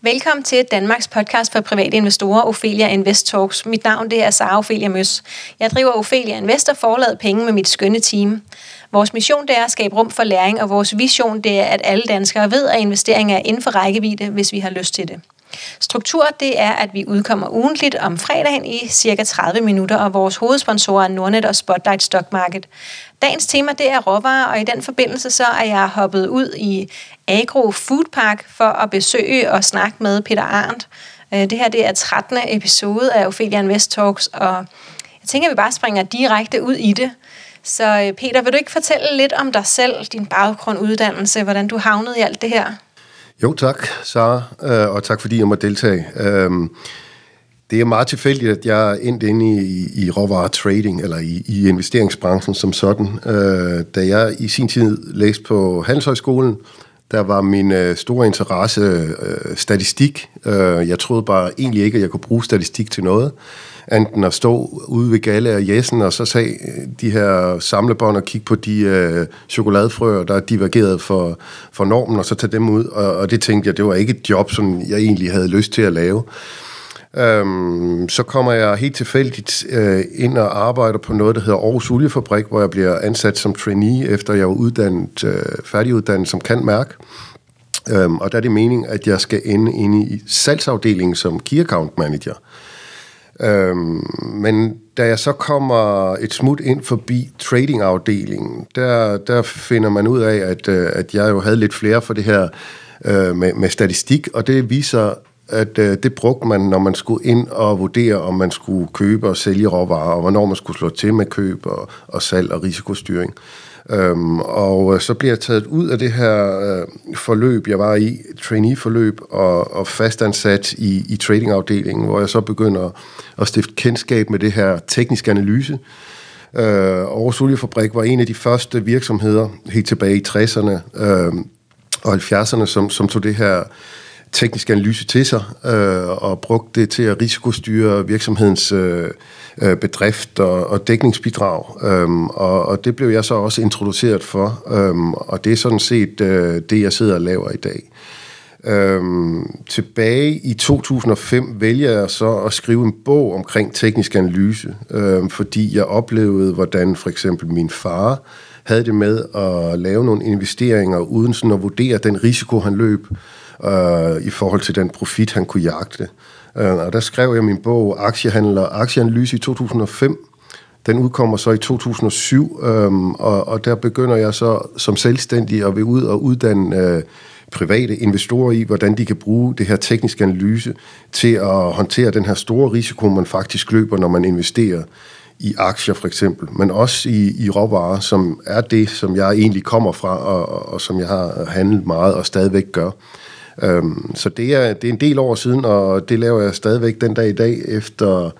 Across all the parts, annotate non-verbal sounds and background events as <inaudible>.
Velkommen til Danmarks podcast for private investorer, Ophelia Invest Talks. Mit navn det er Sara Ophelia Møs. Jeg driver Ophelia Invest og forlader penge med mit skønne team. Vores mission det er at skabe rum for læring, og vores vision det er, at alle danskere ved, at investering er inden for rækkevidde, hvis vi har lyst til det. Struktur det er, at vi udkommer ugentligt om fredagen i cirka 30 minutter, og vores hovedsponsorer er Nordnet og Spotlight Stock Market. Dagens tema det er råvarer, og i den forbindelse så er jeg hoppet ud i Agro Food Park for at besøge og snakke med Peter Arndt. Øh, det her det er 13. episode af Ophelia Invest Talks, og jeg tænker, at vi bare springer direkte ud i det. Så øh, Peter, vil du ikke fortælle lidt om dig selv, din baggrund, uddannelse, hvordan du havnede i alt det her? Jo tak, Sara, øh, og tak fordi jeg må deltage. Øhm, det er meget tilfældigt, at jeg er endt inde i, i råvaretrading, eller i, i investeringsbranchen som sådan. Øh, da jeg i sin tid læste på Handelshøjskolen, der var min øh, store interesse øh, statistik. Øh, jeg troede bare egentlig ikke, at jeg kunne bruge statistik til noget, enten at stå ude ved Galle og Jessen, og så se øh, de her samlebånd og kigge på de øh, chokoladefrøer, der er divergeret for, for normen, og så tage dem ud. Og, og det tænkte jeg, det var ikke et job, som jeg egentlig havde lyst til at lave. Øhm, så kommer jeg helt tilfældigt øh, ind og arbejder på noget, der hedder Aarhus Oliefabrik, hvor jeg bliver ansat som trainee, efter jeg var uddannet, øh, færdiguddannet som kan mærke. Øhm, og der er det meningen, at jeg skal ende inde i salgsafdelingen som key account manager. Øhm, men da jeg så kommer et smut ind forbi tradingafdelingen, der, der finder man ud af, at, øh, at jeg jo havde lidt flere for det her øh, med, med statistik, og det viser at øh, det brugte man, når man skulle ind og vurdere, om man skulle købe og sælge råvarer, og hvornår man skulle slå til med køb og, og salg og risikostyring. Øhm, og øh, så bliver jeg taget ud af det her øh, forløb, jeg var i, trainee-forløb, og, og fastansat i, i tradingafdelingen, hvor jeg så begynder at stifte kendskab med det her teknisk analyse. Øh, Aarhus Oliefabrik var en af de første virksomheder, helt tilbage i 60'erne øh, og 70'erne, som, som tog det her teknisk analyse til sig, øh, og brugte det til at risikostyre virksomhedens øh, øh, bedrift og, og dækningsbidrag. Øhm, og, og det blev jeg så også introduceret for, øhm, og det er sådan set øh, det, jeg sidder og laver i dag. Øhm, tilbage i 2005 vælger jeg så at skrive en bog omkring teknisk analyse, øhm, fordi jeg oplevede, hvordan for eksempel min far havde det med at lave nogle investeringer uden sådan at vurdere den risiko, han løb øh, i forhold til den profit, han kunne jagte. Øh, Øh, og der skrev jeg min bog Aktiehandler og Aktieanalyse i 2005. Den udkommer så i 2007, øhm, og, og der begynder jeg så som selvstændig at vil ud og uddanne øh, private investorer i, hvordan de kan bruge det her tekniske analyse til at håndtere den her store risiko, man faktisk løber, når man investerer i aktier for eksempel, men også i, i råvarer, som er det, som jeg egentlig kommer fra, og, og som jeg har handlet meget og stadigvæk gør. Øhm, så det er, det er en del år siden, og det laver jeg stadigvæk den dag i dag, efter,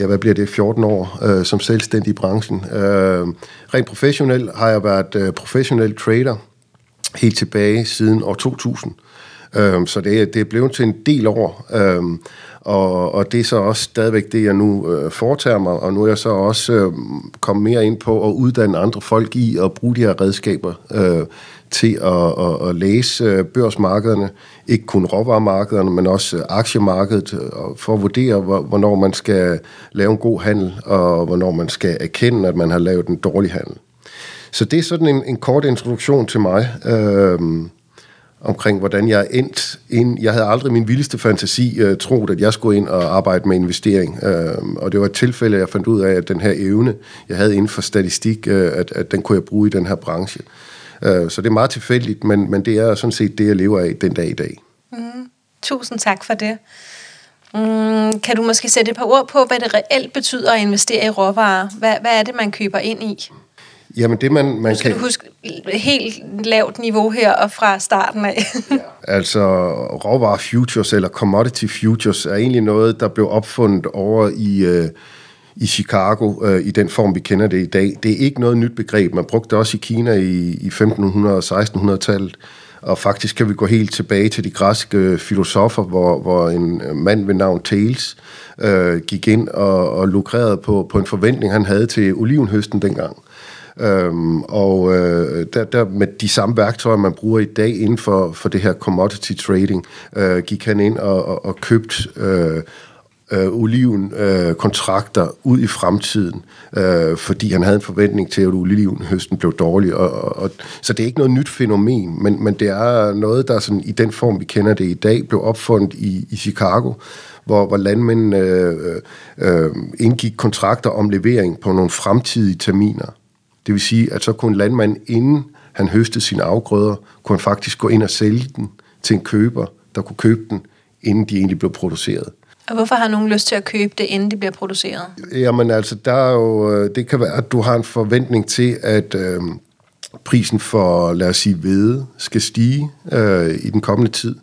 ja, hvad bliver det, 14 år øh, som selvstændig i branchen. Øh, rent professionelt har jeg været øh, professionel trader helt tilbage siden år 2000. Øh, så det, det er blevet til en del år. Øh, og, og det er så også stadigvæk det, jeg nu øh, foretager mig, og nu er jeg så også øh, kommet mere ind på at uddanne andre folk i at bruge de her redskaber øh, til at, at, at læse øh, børsmarkederne, ikke kun råvaremarkederne, men også øh, aktiemarkedet, for at vurdere, hvornår man skal lave en god handel, og hvornår man skal erkende, at man har lavet en dårlig handel. Så det er sådan en, en kort introduktion til mig. Øh, omkring, hvordan jeg er endt ind. Jeg havde aldrig min vildeste fantasi øh, troet, at jeg skulle ind og arbejde med investering. Øh, og det var et tilfælde, jeg fandt ud af, at den her evne, jeg havde inden for statistik, øh, at, at den kunne jeg bruge i den her branche. Uh, så det er meget tilfældigt, men, men det er sådan set det, jeg lever af den dag i dag. Mm, tusind tak for det. Mm, kan du måske sætte et par ord på, hvad det reelt betyder at investere i råvarer? Hvad, hvad er det, man køber ind i? Jamen det man, man skal kan... du huske helt lavt niveau her og fra starten af. ja. Altså råvarer futures eller commodity futures er egentlig noget, der blev opfundet over i, øh, i Chicago øh, i den form, vi kender det i dag. Det er ikke noget nyt begreb. Man brugte det også i Kina i, i 1500- og 1600-tallet. Og faktisk kan vi gå helt tilbage til de græske øh, filosofer, hvor, hvor en øh, mand ved navn Thales øh, gik ind og, og lukrerede på, på en forventning, han havde til olivenhøsten dengang. Øhm, og øh, der, der med de samme værktøjer, man bruger i dag inden for, for det her commodity trading, øh, gik han ind og, og, og købte øh, øh, olivenkontrakter øh, ud i fremtiden, øh, fordi han havde en forventning til, at olivenhøsten blev dårlig. Og, og, og, så det er ikke noget nyt fænomen, men, men det er noget, der sådan, i den form, vi kender det i dag, blev opfundet i, i Chicago, hvor, hvor landmændene øh, øh, indgik kontrakter om levering på nogle fremtidige terminer. Det vil sige, at så kunne landmand, inden han høstede sine afgrøder, kunne han faktisk gå ind og sælge den til en køber, der kunne købe den, inden de egentlig blev produceret. Og hvorfor har nogen lyst til at købe det, inden det bliver produceret? Jamen altså, der er jo, øh, det kan være, at du har en forventning til, at øh, prisen for, lad os sige, hvede skal stige øh, i den kommende tid.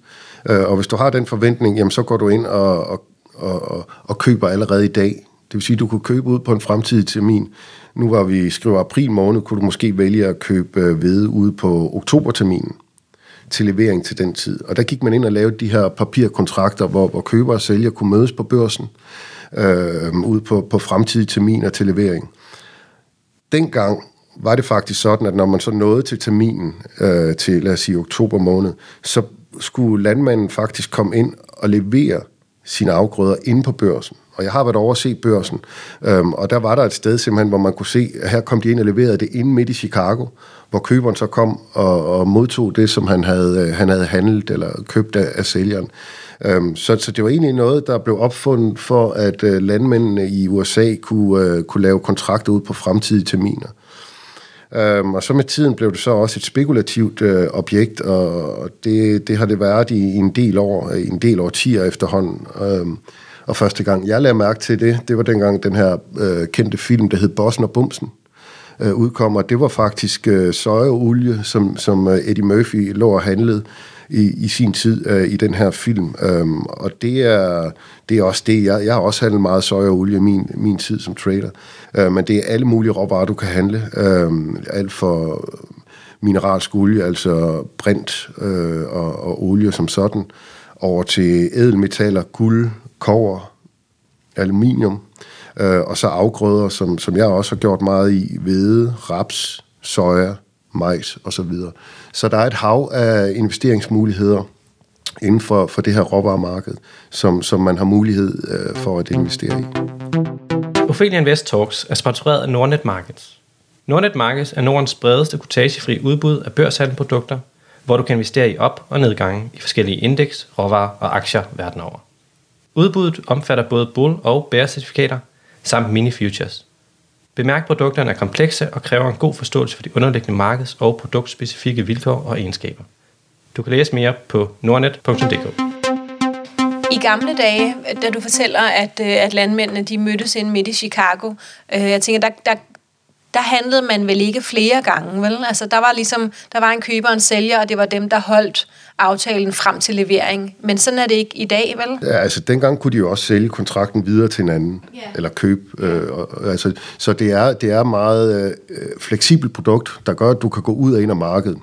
Øh, og hvis du har den forventning, jamen så går du ind og, og, og, og køber allerede i dag. Det vil sige, at du kunne købe ud på en fremtidig termin. Nu var vi skriver april måned, kunne du måske vælge at købe øh, hvede ude på oktoberterminen til levering til den tid. Og der gik man ind og lavede de her papirkontrakter, hvor, hvor køber og sælger kunne mødes på børsen øh, ud på, på fremtidige terminer til levering. Dengang var det faktisk sådan, at når man så nåede til terminen øh, til, lad os sige, oktober måned, så skulle landmanden faktisk komme ind og levere sine afgrøder inde på børsen. Og jeg har været over at se børsen, øhm, og der var der et sted simpelthen, hvor man kunne se, at her kom de ind og leverede det inde midt i Chicago, hvor køberen så kom og, og modtog det, som han havde, øh, han havde handlet eller købt af, af sælgeren. Øhm, så, så det var egentlig noget, der blev opfundet for, at øh, landmændene i USA kunne, øh, kunne lave kontrakter ud på fremtidige terminer. Øhm, og så med tiden blev det så også et spekulativt øh, objekt, og det, det har det været i, i en del år, i en del årtier efterhånden. Øhm, og første gang jeg lagde mærke til det, det var dengang den her øh, kendte film, der hed Bossen og Bumsen, øh, udkom, og det var faktisk øh, sojaolie, som, som øh, Eddie Murphy lå og handlede i, i sin tid øh, i den her film. Øhm, og det er, det er også det, jeg, jeg har også handlet meget sojaolie i min, min tid som trader. Øh, men det er alle mulige råvarer, du kan handle. Øh, alt for mineralsk olie, altså brint øh, og, og olie som sådan, over til ædelmetaller, guld, kover, aluminium, øh, og så afgrøder, som, som jeg også har gjort meget i, hvede, raps, soja, majs osv. Så, så der er et hav af investeringsmuligheder inden for, for det her råvaremarked, som, som man har mulighed øh, for at investere i. Ophelia Invest Talks er sponsoreret af Nordnet Markets. Nordnet Markets er Nordens bredeste kutagefri udbud af børshandelprodukter, hvor du kan investere i op- og nedgange i forskellige indeks, råvarer og aktier verden over. Udbuddet omfatter både bull- og bear-certifikater samt mini-futures. Bemærk, produkterne er komplekse og kræver en god forståelse for de underliggende markeds- og produktspecifikke vilkår og egenskaber. Du kan læse mere på nordnet.dk. I gamle dage, da du fortæller, at, øh, at landmændene de mødtes ind midt i Chicago, øh, jeg tænker, der, der, der handlede man vel ikke flere gange, vel? Altså, der var ligesom, der var en køber og en sælger, og det var dem, der holdt aftalen frem til levering. Men sådan er det ikke i dag, vel? Ja, altså dengang kunne de jo også sælge kontrakten videre til hinanden, yeah. eller købe. Øh, og, altså, så det er, det er meget øh, fleksibelt produkt, der gør, at du kan gå ud og ind af markedet.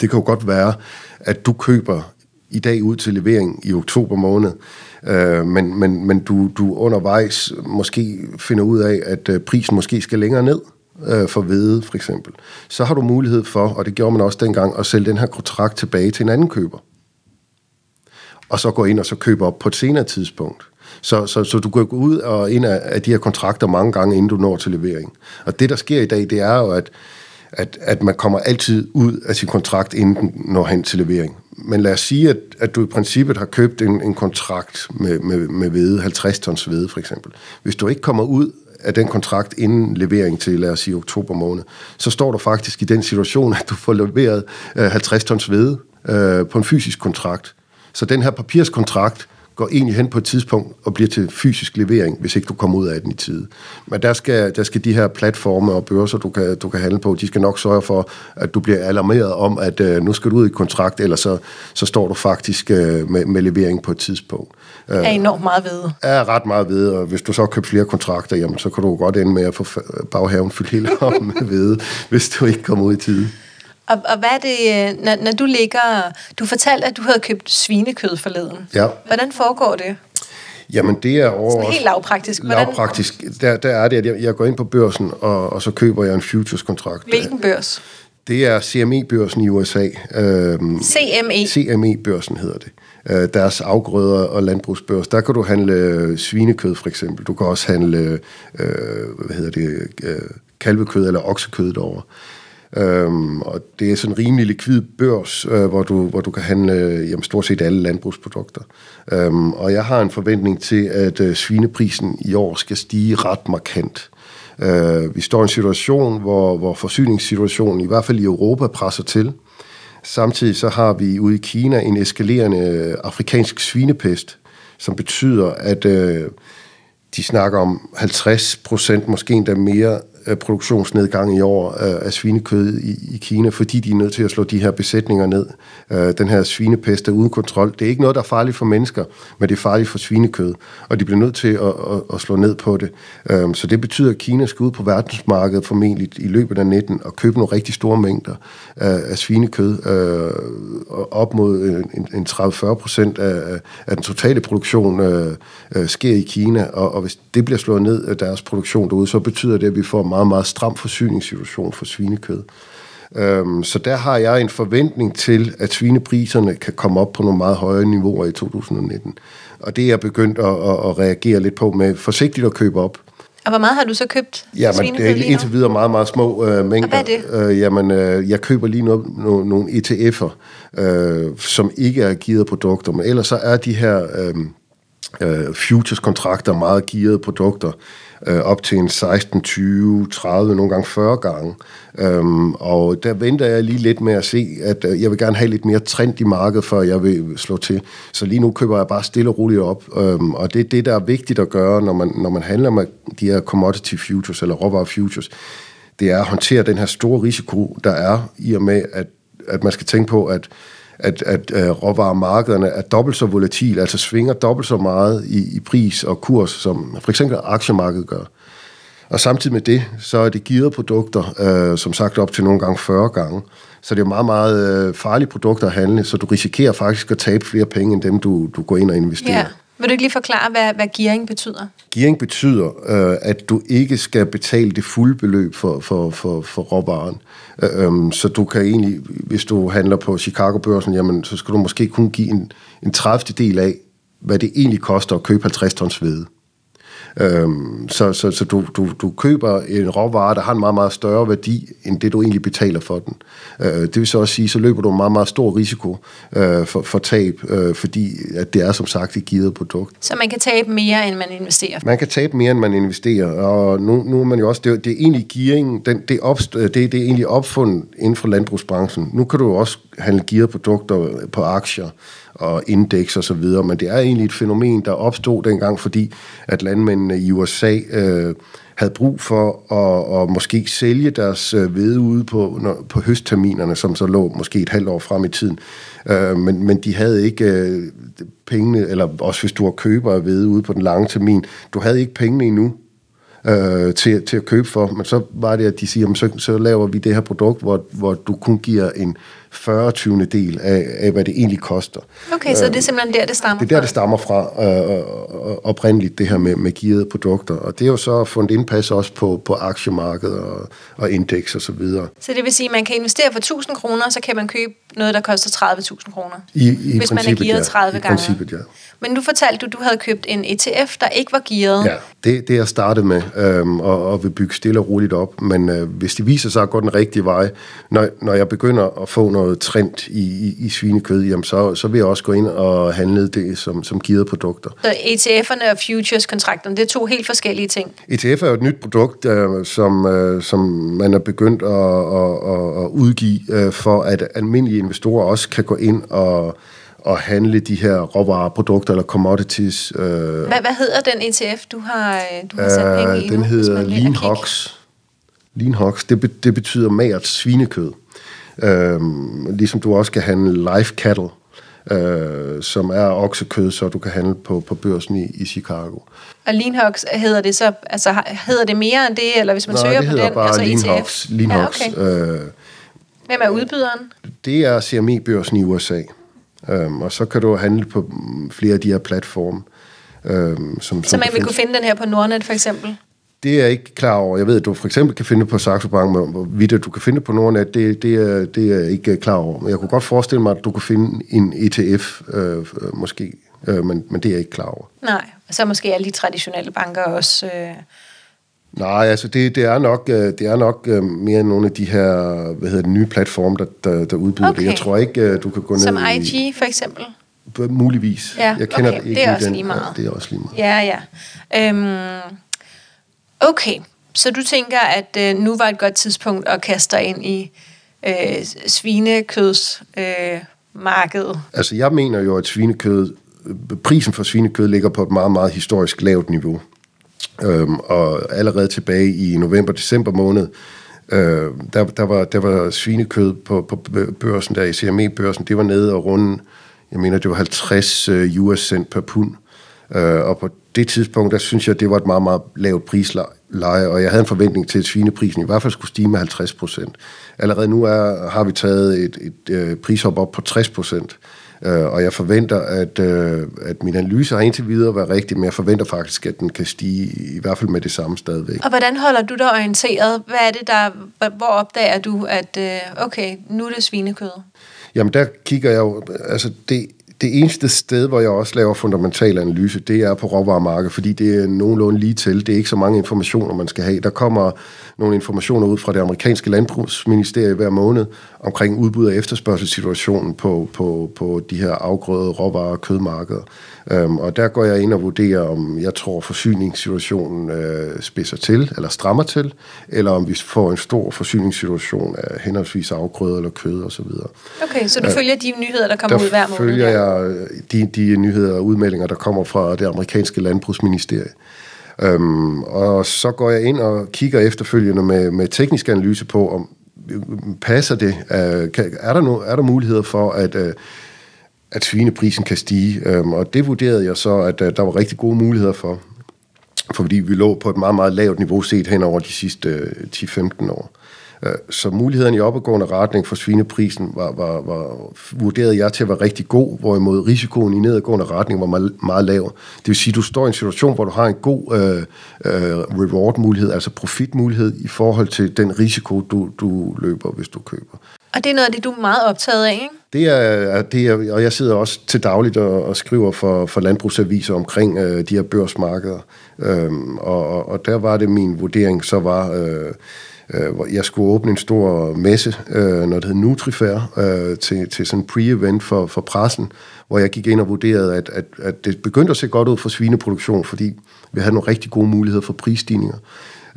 Det kan jo godt være, at du køber i dag ud til levering i oktober måned, øh, men, men, men du, du undervejs måske finder ud af, at øh, prisen måske skal længere ned øh, for hvede, for eksempel. Så har du mulighed for, og det gjorde man også dengang, at sælge den her kontrakt tilbage til en anden køber. Og så gå ind og så købe op på et senere tidspunkt. Så, så, så du kan gå ud og ind af, af de her kontrakter mange gange, inden du når til levering. Og det, der sker i dag, det er jo, at at, at man kommer altid ud af sin kontrakt, inden den når hen til levering. Men lad os sige, at, at du i princippet har købt en, en kontrakt med, med, med hvede, 50 tons hvede for eksempel. Hvis du ikke kommer ud af den kontrakt inden levering til, lad os sige, oktober måned, så står du faktisk i den situation, at du får leveret øh, 50 tons hvede øh, på en fysisk kontrakt. Så den her papirskontrakt går egentlig hen på et tidspunkt og bliver til fysisk levering, hvis ikke du kommer ud af den i tide. Men der skal, der skal de her platforme og børser, du kan, du kan handle på, de skal nok sørge for, at du bliver alarmeret om, at øh, nu skal du ud i kontrakt, eller så, så står du faktisk øh, med, med levering på et tidspunkt. Uh, er enormt meget ved. Er ret meget ved, og hvis du så køber flere kontrakter, jamen, så kan du godt ende med at få baghaven fyldt hele om <laughs> med ved, hvis du ikke kommer ud i tide. Og, og hvad er det, øh, når, når du ligger... Du fortalte, at du havde købt svinekød forleden. Ja. Hvordan foregår det? Jamen, det er over Sådan helt lavpraktisk. Hvordan, lavpraktisk. Der, der er det, at jeg, jeg går ind på børsen, og, og så køber jeg en futures-kontrakt. hvilken børs? Det er CME-børsen i USA. Øhm, CME. CME-børsen hedder det. Øh, deres afgrøder og landbrugsbørs. Der kan du handle øh, svinekød for eksempel. Du kan også handle øh, hvad hedder det, øh, kalvekød eller oksekød derovre. Øhm, og det er sådan en rimelig likvid børs, øh, hvor, du, hvor du kan handle øh, jamen, stort set alle landbrugsprodukter. Øhm, og jeg har en forventning til, at øh, svineprisen i år skal stige ret markant. Øh, vi står i en situation, hvor, hvor forsyningssituationen, i hvert fald i Europa, presser til. Samtidig så har vi ude i Kina en eskalerende øh, afrikansk svinepest, som betyder, at øh, de snakker om 50 procent, måske endda mere, Øh, produktionsnedgang i år øh, af svinekød i, i Kina, fordi de er nødt til at slå de her besætninger ned. Øh, den her svinepest er uden kontrol. Det er ikke noget, der er farligt for mennesker, men det er farligt for svinekød, og de bliver nødt til at, at, at slå ned på det. Øhm, så det betyder, at Kina skal ud på verdensmarkedet formentlig i løbet af 19 og købe nogle rigtig store mængder af, svinekød, op mod en, 30-40 procent af, af den totale produktion sker i Kina, og, og hvis det bliver slået ned af deres produktion derude, så betyder det, at vi får meget, meget stram forsyningssituation for svinekød. Øhm, så der har jeg en forventning til, at svinepriserne kan komme op på nogle meget høje niveauer i 2019. Og det er jeg begyndt at, at, at reagere lidt på med forsigtigt at købe op. Og hvor meget har du så købt Ja, men det er indtil videre meget, meget små øh, mængder. Og hvad er Øh, jamen, øh, jeg køber lige nu no, nogle ETF'er, øh, som ikke er gearede produkter, men ellers så er de her øh, øh, futures-kontrakter meget gearede produkter, øh, op til en 16, 20, 30, nogle gange 40 gange. Øhm, og der venter jeg lige lidt med at se, at øh, jeg vil gerne have lidt mere trend i markedet, før jeg vil slå til. Så lige nu køber jeg bare stille og roligt op. Øhm, og det er det, der er vigtigt at gøre, når man, når man handler med de her commodity futures eller råvarer futures. Det er at håndtere den her store risiko, der er i og med, at, at man skal tænke på, at at, at uh, råvaremarkederne er dobbelt så volatile, altså svinger dobbelt så meget i, i pris og kurs, som for eksempel aktiemarkedet gør. Og samtidig med det, så er det gearede produkter, uh, som sagt op til nogle gange 40 gange. Så det er meget, meget uh, farlige produkter at handle, så du risikerer faktisk at tabe flere penge, end dem du, du går ind og investerer. Yeah. Vil du ikke lige forklare, hvad, hvad gearing betyder? Gearing betyder, øh, at du ikke skal betale det fulde beløb for, for, for, for råvaren. Øh, øh, så du kan egentlig, hvis du handler på Chicago-børsen, jamen, så skal du måske kun give en, en 30. del af, hvad det egentlig koster at købe 50 tons hvede. Øhm, så så, så du, du, du køber en råvare, der har en meget, meget større værdi, end det du egentlig betaler for den. Øh, det vil så også sige, så løber du en meget, meget stor risiko øh, for, for tab, øh, fordi at det er som sagt et givet produkt. Så man kan tabe mere, end man investerer. Man kan tabe mere, end man investerer, og nu, nu er man jo også, det, det er egentlig gearing, den, det, opst, det, det er egentlig opfundet inden for landbrugsbranchen. Nu kan du også handle gearede produkter på aktier, og indeks og så videre, men det er egentlig et fænomen, der opstod dengang, fordi at landmændene i USA øh, havde brug for at, at måske sælge deres øh, hvede ude på, når, på høstterminerne, som så lå måske et halvt år frem i tiden. Øh, men, men de havde ikke øh, pengene, eller også hvis du har køber af hvede ude på den lange termin, du havde ikke pengene endnu øh, til, til at købe for, men så var det, at de siger, så, så laver vi det her produkt, hvor, hvor du kun giver en 40 20. del af, af, hvad det egentlig koster. Okay, så det er simpelthen der, det stammer Det er der, fra. det stammer fra øh, øh, oprindeligt, det her med, med gearede produkter. Og det er jo så fundet indpas også på, på aktiemarkedet og, og indeks og så videre. Så det vil sige, at man kan investere for 1000 kroner, så kan man købe noget, der koster 30.000 kroner. I, i Hvis man er gearet ja. 30 I gange. princippet, ja. Men nu fortalte du, du havde købt en ETF, der ikke var gearet. Ja, det, det jeg startede med, øhm, og, og vil bygge stille og roligt op. Men øh, hvis det viser sig at gå den rigtige vej, når, når jeg begynder at få noget trend i, i, i svinekød, jamen så, så vil jeg også gå ind og handle det som, som gearede produkter. Så ETF'erne og futures-kontrakterne, det er to helt forskellige ting. ETF er jo et nyt produkt, øh, som, øh, som man er begyndt at, at, at, at udgive, øh, for at almindelige investorer også kan gå ind og, og handle de her råvareprodukter eller commodities. Øh, Hvad, hvad hedder den ETF, du har, du har sat penge i Øh, den nu, hedder Lean? Hogs. Lean Hogs, det, be, det betyder magert svinekød. Øhm, ligesom du også kan handle live cattle, øh, som er oksekød, så du kan handle på, på børsen i, i Chicago. Og Leanhogs hedder det så, altså hedder det mere end det, eller hvis man Nej, søger det på den, bare altså Lean ETF? Hogs. Lean ja, okay. øh, Hvem er udbyderen? det er CME-børsen i USA. Øhm, og så kan du handle på flere af de her platforme. Øh, som, så man vil kunne finde den her på Nordnet for eksempel? Det er jeg ikke klar over. Jeg ved, at du for eksempel kan finde på Saxo Bank, men hvorvidt du kan finde på Nordnet, det, det, er, det er jeg ikke klar over. Men jeg kunne godt forestille mig, at du kunne finde en ETF, øh, måske, øh, men, men det er jeg ikke klar over. Nej, og så måske alle de traditionelle banker også... Øh Nej, altså det, det er nok, øh, det er nok øh, mere nogle af de her hvad hedder det, nye platforme, der, der, der udbyder okay. det. Jeg tror ikke, øh, du kan gå ned Som IG for eksempel? Muligvis. Ja, jeg kender okay. det, ikke det er også den. lige meget. Ja, det er også lige meget. Ja, ja. Øhm, okay, så du tænker, at øh, nu var et godt tidspunkt at kaste dig ind i øh, svinekødsmarkedet? Øh, altså jeg mener jo, at svinekød, prisen for svinekød ligger på et meget, meget historisk lavt niveau. Øhm, og allerede tilbage i november-december måned, øh, der, der, var, der var svinekød på, på børsen, der i CME-børsen, det var nede og runde, jeg mener, det var 50 øh, US cent per pund. Øh, og på det tidspunkt, der synes jeg, det var et meget, meget lavt prisleje, og jeg havde en forventning til, at svineprisen i hvert fald skulle stige med 50 procent. Allerede nu er, har vi taget et, et, et øh, prishop op på 60 procent. Øh, og jeg forventer, at, øh, at min analyse har indtil videre været rigtig, men jeg forventer faktisk, at den kan stige i hvert fald med det samme stadigvæk. Og hvordan holder du dig orienteret? Hvad er det, der, hvor opdager du, at øh, okay, nu er det svinekød? Jamen der kigger jeg jo, altså det, det eneste sted, hvor jeg også laver fundamental analyse, det er på råvaremarkedet, fordi det er nogenlunde lige til. Det er ikke så mange informationer, man skal have. Der kommer nogle informationer ud fra det amerikanske landbrugsministerie hver måned omkring udbud og efterspørgselssituationen på, på, på de her afgrøde råvarer- og kødmarkeder. Um, og der går jeg ind og vurderer, om jeg tror, forsyningssituationen uh, spidser til, eller strammer til, eller om vi får en stor forsyningssituation af henholdsvis afgrøder eller kød osv. Okay, så du uh, følger de nyheder, der kommer der ud hver måned? følger jeg de, de nyheder og udmeldinger, der kommer fra det amerikanske landbrugsministerie. Øhm, og så går jeg ind og kigger efterfølgende med, med teknisk analyse på, om øh, passer det? Uh, kan, er, der no, er der muligheder for, at... Øh, at svineprisen kan stige. Øhm, og det vurderede jeg så, at uh, der var rigtig gode muligheder for. Fordi vi lå på et meget, meget lavt niveau set hen over de sidste 10-15 år. Uh, så muligheden i opadgående retning for svineprisen var, var, var, vurderede jeg til at være rigtig god, hvorimod risikoen i nedadgående retning var meget, meget lav. Det vil sige, at du står i en situation, hvor du har en god uh, uh, reward-mulighed, altså profitmulighed i forhold til den risiko, du, du løber, hvis du køber. Og det er noget af det, du er meget optaget af, ikke? Det er, det er og jeg sidder også til dagligt og, og skriver for, for landbrugsaviser omkring øh, de her børsmarkeder. Øhm, og, og der var det min vurdering, så var... Øh, øh, jeg skulle åbne en stor messe, øh, når det hed Nutrifair, øh, til, til sådan en pre-event for, for pressen, hvor jeg gik ind og vurderede, at, at, at det begyndte at se godt ud for svineproduktion, fordi vi havde nogle rigtig gode muligheder for prisstigninger.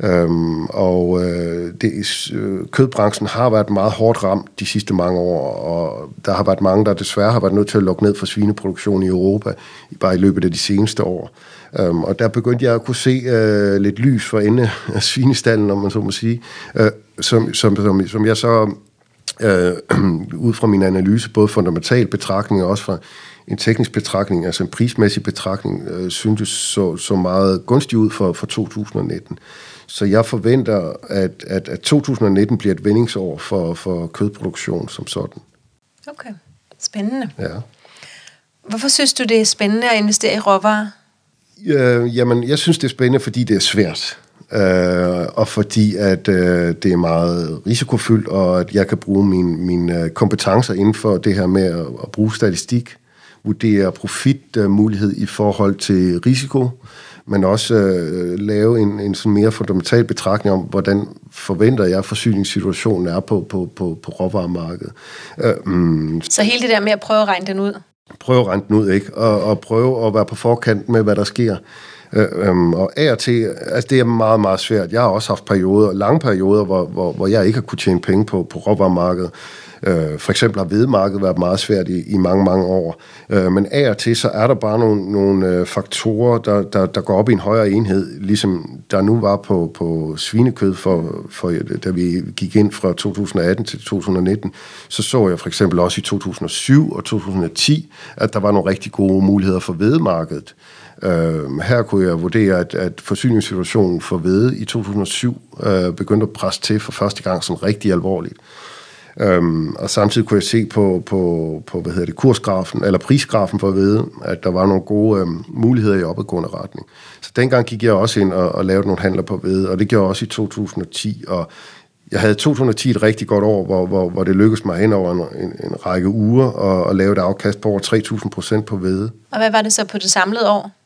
Øhm, og øh, det, øh, kødbranchen har været meget hårdt ramt de sidste mange år, og der har været mange, der desværre har været nødt til at lukke ned for svineproduktion i Europa, bare i løbet af de seneste år. Øhm, og der begyndte jeg at kunne se øh, lidt lys for ende af svinestallen, om man så må sige, øh, som, som, som, som jeg så øh, <clears throat> ud fra min analyse, både fundamental betragtning og også fra en teknisk betragtning, altså en prismæssig betragtning, øh, syntes så, så meget gunstig ud for, for 2019. Så jeg forventer, at, at, at 2019 bliver et vendingsår for, for kødproduktion som sådan. Okay, spændende. Ja. Hvorfor synes du, det er spændende at investere i råvarer? Øh, jamen, jeg synes, det er spændende, fordi det er svært. Øh, og fordi at øh, det er meget risikofyldt, og at jeg kan bruge mine, min, øh, kompetencer inden for det her med at, at bruge statistik, vurdere profitmulighed i forhold til risiko, men også øh, lave en, en sådan mere fundamental betragtning om, hvordan forventer jeg, at forsyningssituationen er på, på, på, på råvaremarkedet. Øh, mm, Så hele det der med at prøve at regne den ud? Prøve at rente den ud, ikke? Og, og prøve at være på forkant med, hvad der sker. Øh, øhm, og af og til, altså det er meget, meget svært. Jeg har også haft perioder, lange perioder, hvor, hvor, hvor jeg ikke har kunne tjene penge på, på råvaremarkedet. Øh, for eksempel har vedmarkedet været meget svært i, i mange, mange år. Øh, men af og til, så er der bare nogle, nogle øh, faktorer, der, der, der går op i en højere enhed, ligesom der nu var på, på svinekød, for, for, da vi gik ind fra 2018 til 2019, så så jeg for eksempel også i 2007 og 2010, at der var nogle rigtig gode muligheder for vedmarkedet. Øh, her kunne jeg vurdere, at, at forsyningssituationen for hvede i 2007 øh, begyndte at presse til for første gang sådan rigtig alvorligt. Øhm, og samtidig kunne jeg se på, på, på hvad hedder det, kursgrafen, eller prisgrafen for at vide, at der var nogle gode øhm, muligheder i opadgående retning. Så dengang gik jeg også ind og, og lavede nogle handler på ved, og det gjorde jeg også i 2010, og jeg havde 2010 et rigtig godt år, hvor, hvor, hvor det lykkedes mig hen over en, en, en række uger at, at lave et afkast på over 3.000 procent på ved. Og hvad var det så på det samlede år?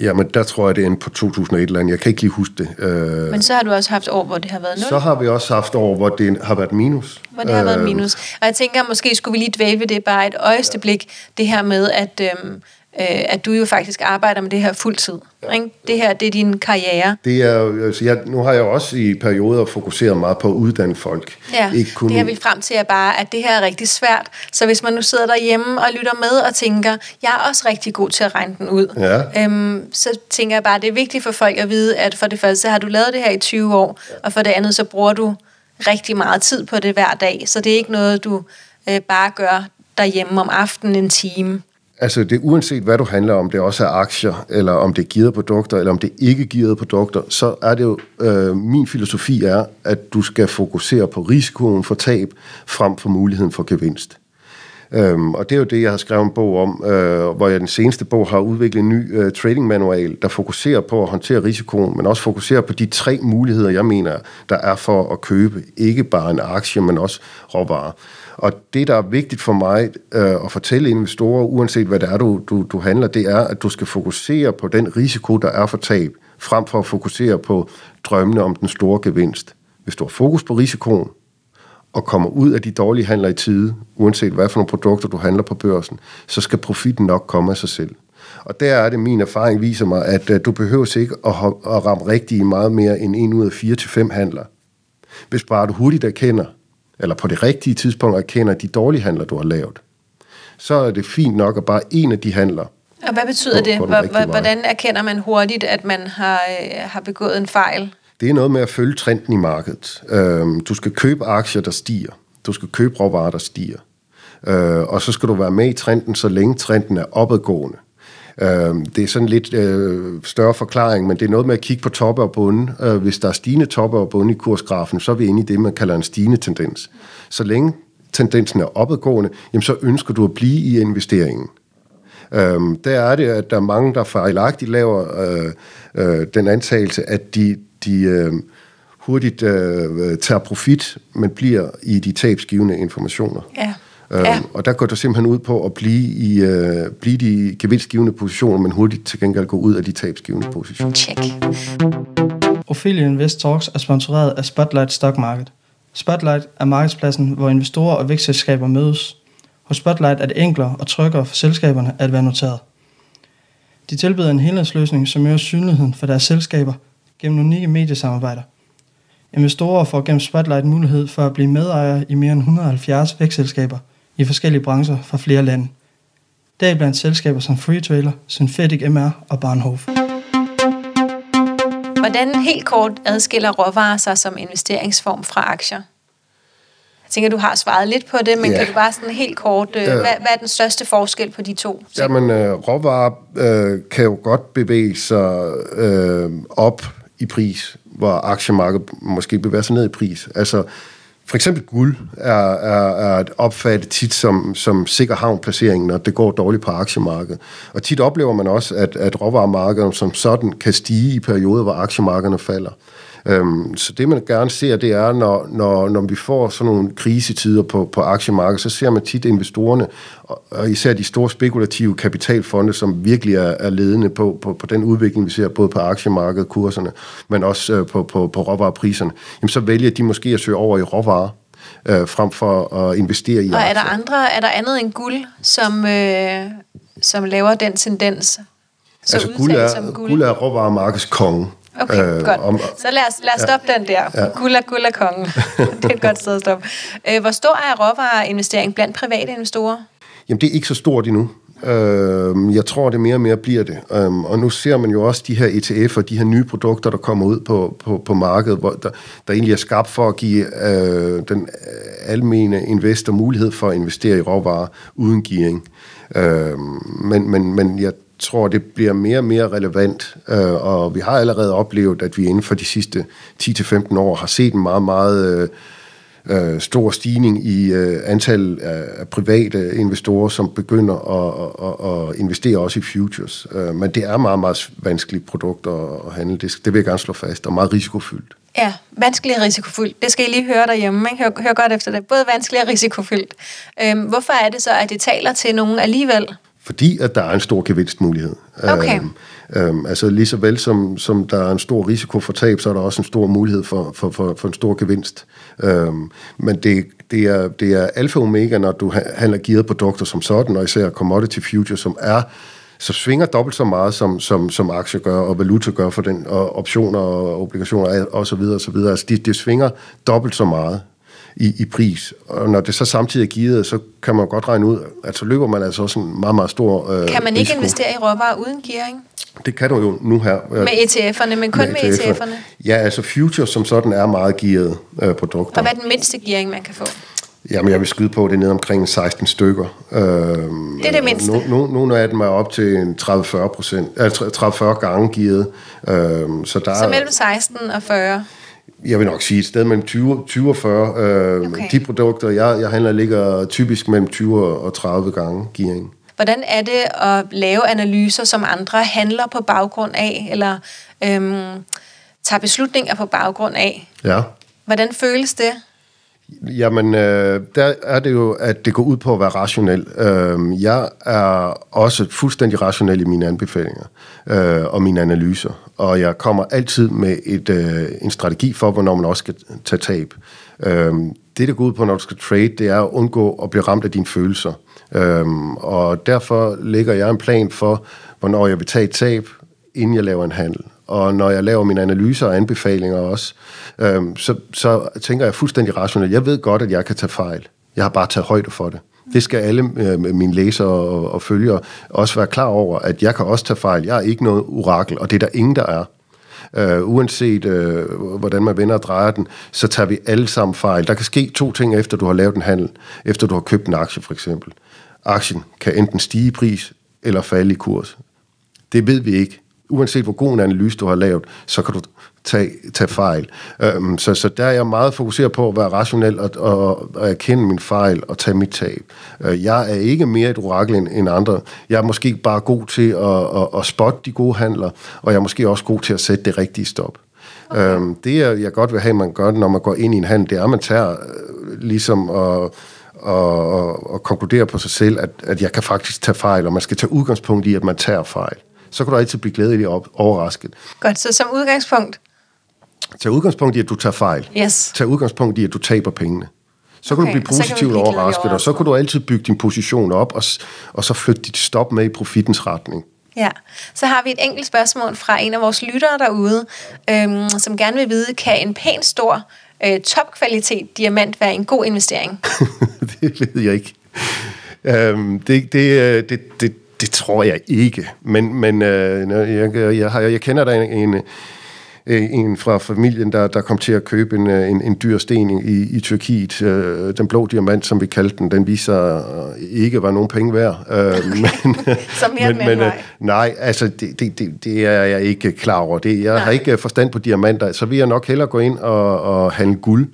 Jamen, der tror jeg, det er på 2001 eller andet. Jeg kan ikke lige huske det. Øh, Men så har du også haft år, hvor det har været 0? Så har vi også haft år, hvor det har været minus. Hvor det har været øh, minus. Og jeg tænker, måske skulle vi lige dvæle ved det bare et øjeblik, det her med, at... Øh, øh, at du jo faktisk arbejder med det her fuldtid. Ja. Ikke? Det her, det er din karriere. Det er, altså jeg, nu har jeg også i perioder fokuseret meget på at uddanne folk. Ja, ikke kun det jeg vil frem til er bare, at det her er rigtig svært. Så hvis man nu sidder derhjemme og lytter med og tænker, jeg er også rigtig god til at regne den ud, ja. øhm, så tænker jeg bare, at det er vigtigt for folk at vide, at for det første har du lavet det her i 20 år, ja. og for det andet så bruger du rigtig meget tid på det hver dag. Så det er ikke noget, du øh, bare gør derhjemme om aftenen en time. Altså, det uanset hvad du handler om, det også er aktier, eller om det er gearede produkter, eller om det ikke er gearede produkter, så er det jo, øh, min filosofi er, at du skal fokusere på risikoen for tab, frem for muligheden for gevinst. Øhm, og det er jo det, jeg har skrevet en bog om, øh, hvor jeg den seneste bog har udviklet en ny øh, trading manual, der fokuserer på at håndtere risikoen, men også fokuserer på de tre muligheder, jeg mener, der er for at købe ikke bare en aktie, men også råvarer. Og det, der er vigtigt for mig øh, at fortælle investorer, uanset hvad det er, du, du, du handler, det er, at du skal fokusere på den risiko, der er for tab, frem for at fokusere på drømmene om den store gevinst. Hvis du har fokus på risikoen, og kommer ud af de dårlige handler i tide, uanset hvad for nogle produkter du handler på børsen, så skal profitten nok komme af sig selv. Og der er det, min erfaring viser mig, at uh, du behøver ikke at, at ramme rigtigt meget mere end en ud af fire til fem handler. Hvis bare du hurtigt erkender, eller på det rigtige tidspunkt erkender de dårlige handler, du har lavet, så er det fint nok at bare en af de handler. Og hvad betyder det? Hvordan erkender man hurtigt, at man har, øh, har begået en fejl? Det er noget med at følge trenden i markedet. Øh, du skal købe aktier, der stiger. Du skal købe råvarer, der stiger. Øh, og så skal du være med i trenden, så længe trenden er opadgående. Øh, det er sådan lidt øh, større forklaring, men det er noget med at kigge på toppe og bunde. Øh, hvis der er stigende toppe og bunde i kursgrafen, så er vi inde i det, man kalder en stigende tendens. Så længe tendensen er opadgående, jamen så ønsker du at blive i investeringen. Øhm, der er det, at der er mange, der fejlagtigt laver øh, øh, den antagelse, at de, de øh, hurtigt øh, tager profit, men bliver i de tabsgivende informationer. Ja. Øhm, ja. Og der går det simpelthen ud på at blive i øh, blive de gevinstgivende positioner, men hurtigt til gengæld gå ud af de tabsgivende positioner. Check. Ophelia Invest Talks er sponsoreret af Spotlight Stock Market. Spotlight er markedspladsen, hvor investorer og vækstselskaber mødes. Hos Spotlight er det enklere og tryggere for selskaberne at være noteret. De tilbyder en helhedsløsning, som øger synligheden for deres selskaber gennem unikke mediesamarbejder. Investorer får gennem Spotlight mulighed for at blive medejere i mere end 170 vækstselskaber i forskellige brancher fra flere lande. Deriblandt selskaber som Freetrailer, Synthetic MR og Barnhof. Hvordan helt kort adskiller råvarer sig som investeringsform fra aktier? Jeg tænker, du har svaret lidt på det, men ja. kan du bare sådan helt kort, øh, hvad, hvad er den største forskel på de to? Jamen, øh, råvarer øh, kan jo godt bevæge sig øh, op i pris, hvor aktiemarkedet måske bevæger sig ned i pris. Altså, for eksempel guld er, er, er opfattet tit som, som sikker havnplacering, når det går dårligt på aktiemarkedet. Og tit oplever man også, at, at råvaremarkederne som sådan kan stige i perioder, hvor aktiemarkederne falder. Øhm, så det, man gerne ser, det er, når, når, når vi får sådan nogle krisetider på, på aktiemarkedet, så ser man tit investorerne, og især de store spekulative kapitalfonde, som virkelig er, er ledende på, på, på den udvikling, vi ser både på aktiemarkedet, kurserne, men også øh, på, på, på råvarepriserne, jamen så vælger de måske at søge over i råvarer, øh, frem for at investere i Og er der, andre, er der andet end guld, som, øh, som laver den tendens? Så altså guld er, guld. guld er råvaremarkedets konge. Okay, øh, godt. Om, så lad os, lad os stoppe ja, den der. Ja. Gula, gula kongen. <laughs> det er et godt sted at stoppe. Øh, hvor stor er råvareinvestering blandt private investorer? Jamen, det er ikke så stort endnu. Øh, jeg tror, det mere og mere bliver det. Øh, og nu ser man jo også de her ETF'er, de her nye produkter, der kommer ud på, på, på markedet, hvor der, der egentlig er skabt for at give øh, den almene investor mulighed for at investere i råvarer uden gearing. Øh, men, men, men jeg tror, det bliver mere og mere relevant, øh, og vi har allerede oplevet, at vi inden for de sidste 10-15 år har set en meget, meget øh, øh stor stigning i øh, antal af private investorer, som begynder at, at, at investere også i futures. Øh, men det er meget, meget vanskelige produkter at handle. Det, det vil jeg gerne slå fast, og meget risikofyldt. Ja, vanskelig og risikofyldt. Det skal I lige høre derhjemme. Ikke? Hør, hør godt efter det. Både vanskelig og risikofyldt. Øhm, hvorfor er det så, at det taler til nogen alligevel? Fordi at der er en stor gevinstmulighed. Okay. Øhm, øhm, altså lige så vel som, som der er en stor risiko for tab, så er der også en stor mulighed for, for, for, for en stor gevinst. Øhm, men det, det, er, det er alfa og omega, når du handler gearet produkter som sådan, og især commodity future, som er så svinger dobbelt så meget, som, som, som aktier gør, og valuta gør for den, og optioner og obligationer og så videre, og så videre. Altså, det de svinger dobbelt så meget i, i pris. Og når det så samtidig er givet, så kan man godt regne ud, at så løber man altså også en meget, meget stor øh, Kan man ikke risiko. investere i råvarer uden gearing? Det kan du jo nu her. Med ETF'erne, men kun med, med ETF'erne? Ja, altså futures som sådan er meget gearet øh, produkter. Og hvad er den mindste gearing, man kan få? Jamen, jeg vil skyde på, at det er nede omkring 16 stykker. Øhm, det er det mindste? No, no, nogle af dem er op til 30-40 procent, altså 30-40 gange gearet. Øhm, så, der så mellem 16 og 40? Jeg vil nok sige et sted mellem 20, 20 og 40. Øh, okay. De produkter, jeg, jeg handler, ligger typisk mellem 20 og 30 gange gearing. Hvordan er det at lave analyser, som andre handler på baggrund af, eller øhm, tager beslutninger på baggrund af? Ja. Hvordan føles det? Jamen, øh, der er det jo, at det går ud på at være rationel. Øh, jeg er også fuldstændig rationel i mine anbefalinger øh, og mine analyser, og jeg kommer altid med et, øh, en strategi for, hvornår man også skal tage tab. Øh, det, der går ud på, når du skal trade, det er at undgå at blive ramt af dine følelser. Øh, og derfor lægger jeg en plan for, hvornår jeg vil tage et tab, inden jeg laver en handel. Og når jeg laver mine analyser og anbefalinger også, øhm, så, så tænker jeg fuldstændig rationelt. Jeg ved godt, at jeg kan tage fejl. Jeg har bare taget højde for det. Det skal alle øh, mine læsere og, og følgere også være klar over, at jeg kan også tage fejl. Jeg er ikke noget orakel, og det er der ingen, der er. Uh, uanset uh, hvordan man vender og drejer den, så tager vi alle sammen fejl. Der kan ske to ting, efter du har lavet en handel. Efter du har købt en aktie, for eksempel. Aktien kan enten stige i pris, eller falde i kurs. Det ved vi ikke uanset hvor god en analyse du har lavet, så kan du tage, tage fejl. Øhm, så, så der er jeg meget fokuseret på at være rationel og, og, og erkende min fejl og tage mit tab. Øh, jeg er ikke mere et orakel end, end andre. Jeg er måske bare god til at, at, at spotte de gode handler, og jeg er måske også god til at sætte det rigtige stop. Okay. Øhm, det, jeg godt vil have, man gør, når man går ind i en handel, det er, at man tager øh, ligesom... at og, og, og konkludere på sig selv, at, at jeg kan faktisk tage fejl, og man skal tage udgangspunkt i, at man tager fejl så kan du altid blive glædelig og overrasket. Godt, så som udgangspunkt? Tag udgangspunkt i, at du tager fejl. Yes. Tag udgangspunkt i, at du taber pengene. Så kan okay, du blive positivt overrasket, og så kan du altid bygge din position op, og, og så flytte dit stop med i profitens retning. Ja, så har vi et enkelt spørgsmål fra en af vores lyttere derude, øhm, som gerne vil vide, kan en pæn stor øh, topkvalitet diamant være en god investering? <laughs> det ved jeg ikke. Øhm, det, det, det, det, det tror jeg ikke. Men, men øh, jeg, jeg, jeg, jeg kender der en, en, en fra familien, der, der kom til at købe en, en, en dyr sten i, i Tyrkiet. Øh, den blå diamant, som vi kaldte den, den viser ikke var nogen penge værd. Øh, men, <laughs> Som mere men, men, øh, Nej, altså det, det, det, det er jeg ikke klar over. Det, jeg nej. har ikke forstand på diamanter, så vil jeg nok hellere gå ind og, og handle guld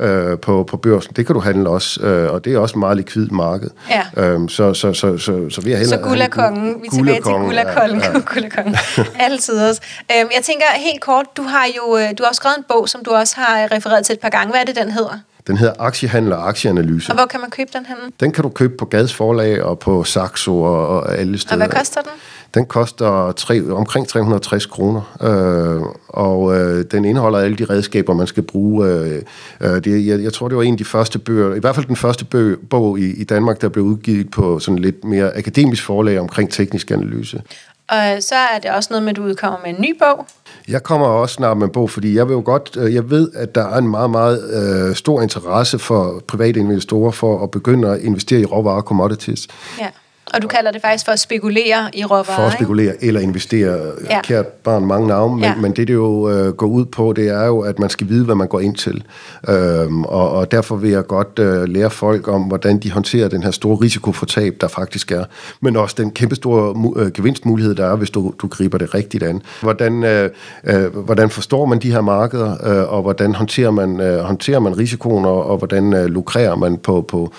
øh, på, på børsen. Det kan du handle også, øh, og det er også et meget likvid marked. Ja. Øhm, så, så, så, så, så vi har heller... Så guld er kongen. Vi er tilbage til guld er kongen. Ja, ja. <laughs> guld er kongen. Altid også. Øhm, jeg tænker helt kort, du har jo øh, du har også skrevet en bog, som du også har refereret til et par gange. Hvad er det, den hedder? Den hedder Aktiehandel og Aktieanalyse. Og hvor kan man købe den henne? Den kan du købe på Gads Forlag og på Saxo og, og alle steder. Og hvad koster den? Den koster tre, omkring 360 kroner, øh, og øh, den indeholder alle de redskaber, man skal bruge. Øh, øh, det, jeg, jeg tror, det var en af de første bøger, i hvert fald den første bøg, bog i, i Danmark, der blev udgivet på sådan lidt mere akademisk forlag omkring teknisk analyse. Og så er det også noget med, at du udkommer med en ny bog. Jeg kommer også snart med en bog, fordi jeg vil jo godt, øh, jeg ved, at der er en meget, meget øh, stor interesse for private investorer for at begynde at investere i råvarer og commodities. Ja. Og du kalder det faktisk for at spekulere i råvarer, For at spekulere eller investere. Ja. Kært barn, mange navne, men, Ja. men det, det jo øh, går ud på, det er jo, at man skal vide, hvad man går ind til. Øhm, og, og derfor vil jeg godt øh, lære folk om, hvordan de håndterer den her store risiko for tab, der faktisk er. Men også den kæmpe store øh, gevinstmulighed, der er, hvis du, du griber det rigtigt an. Hvordan, øh, øh, hvordan forstår man de her markeder, øh, og hvordan håndterer man, øh, håndterer man risikoen, og, og hvordan øh, lukrerer man på, på,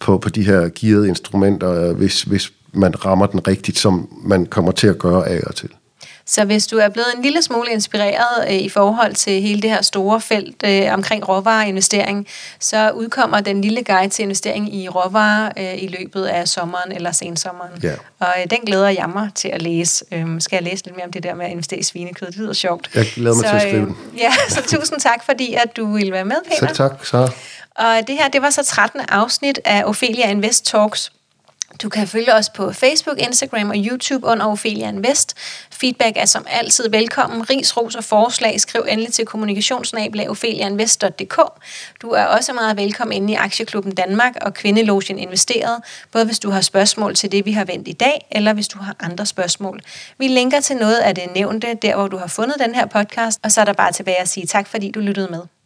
på, på de her gearede instrumenter, øh, hvis, hvis man rammer den rigtigt, som man kommer til at gøre af og til. Så hvis du er blevet en lille smule inspireret øh, i forhold til hele det her store felt øh, omkring råvareinvestering, så udkommer den lille guide til investering i råvarer øh, i løbet af sommeren eller sensommeren. Ja. Og øh, den glæder jeg mig til at læse. Øhm, skal jeg læse lidt mere om det der med at investere i svinekød? Det lyder sjovt. Jeg glæder mig så, til at skrive øh, den. <laughs> Ja, så tusind tak, fordi at du ville være med, Peter. Selv tak, Sara. Og det her, det var så 13. afsnit af Ophelia Invest Talks. Du kan følge os på Facebook, Instagram og YouTube under Ophelia Invest. Feedback er som altid velkommen. Ris, ros og forslag skriv endelig til kommunikationsnabelag.opheliainvest.dk. Du er også meget velkommen inde i Aktieklubben Danmark og Kvindelogen Investeret, både hvis du har spørgsmål til det, vi har vendt i dag, eller hvis du har andre spørgsmål. Vi linker til noget af det nævnte, der hvor du har fundet den her podcast, og så er der bare tilbage at sige tak, fordi du lyttede med.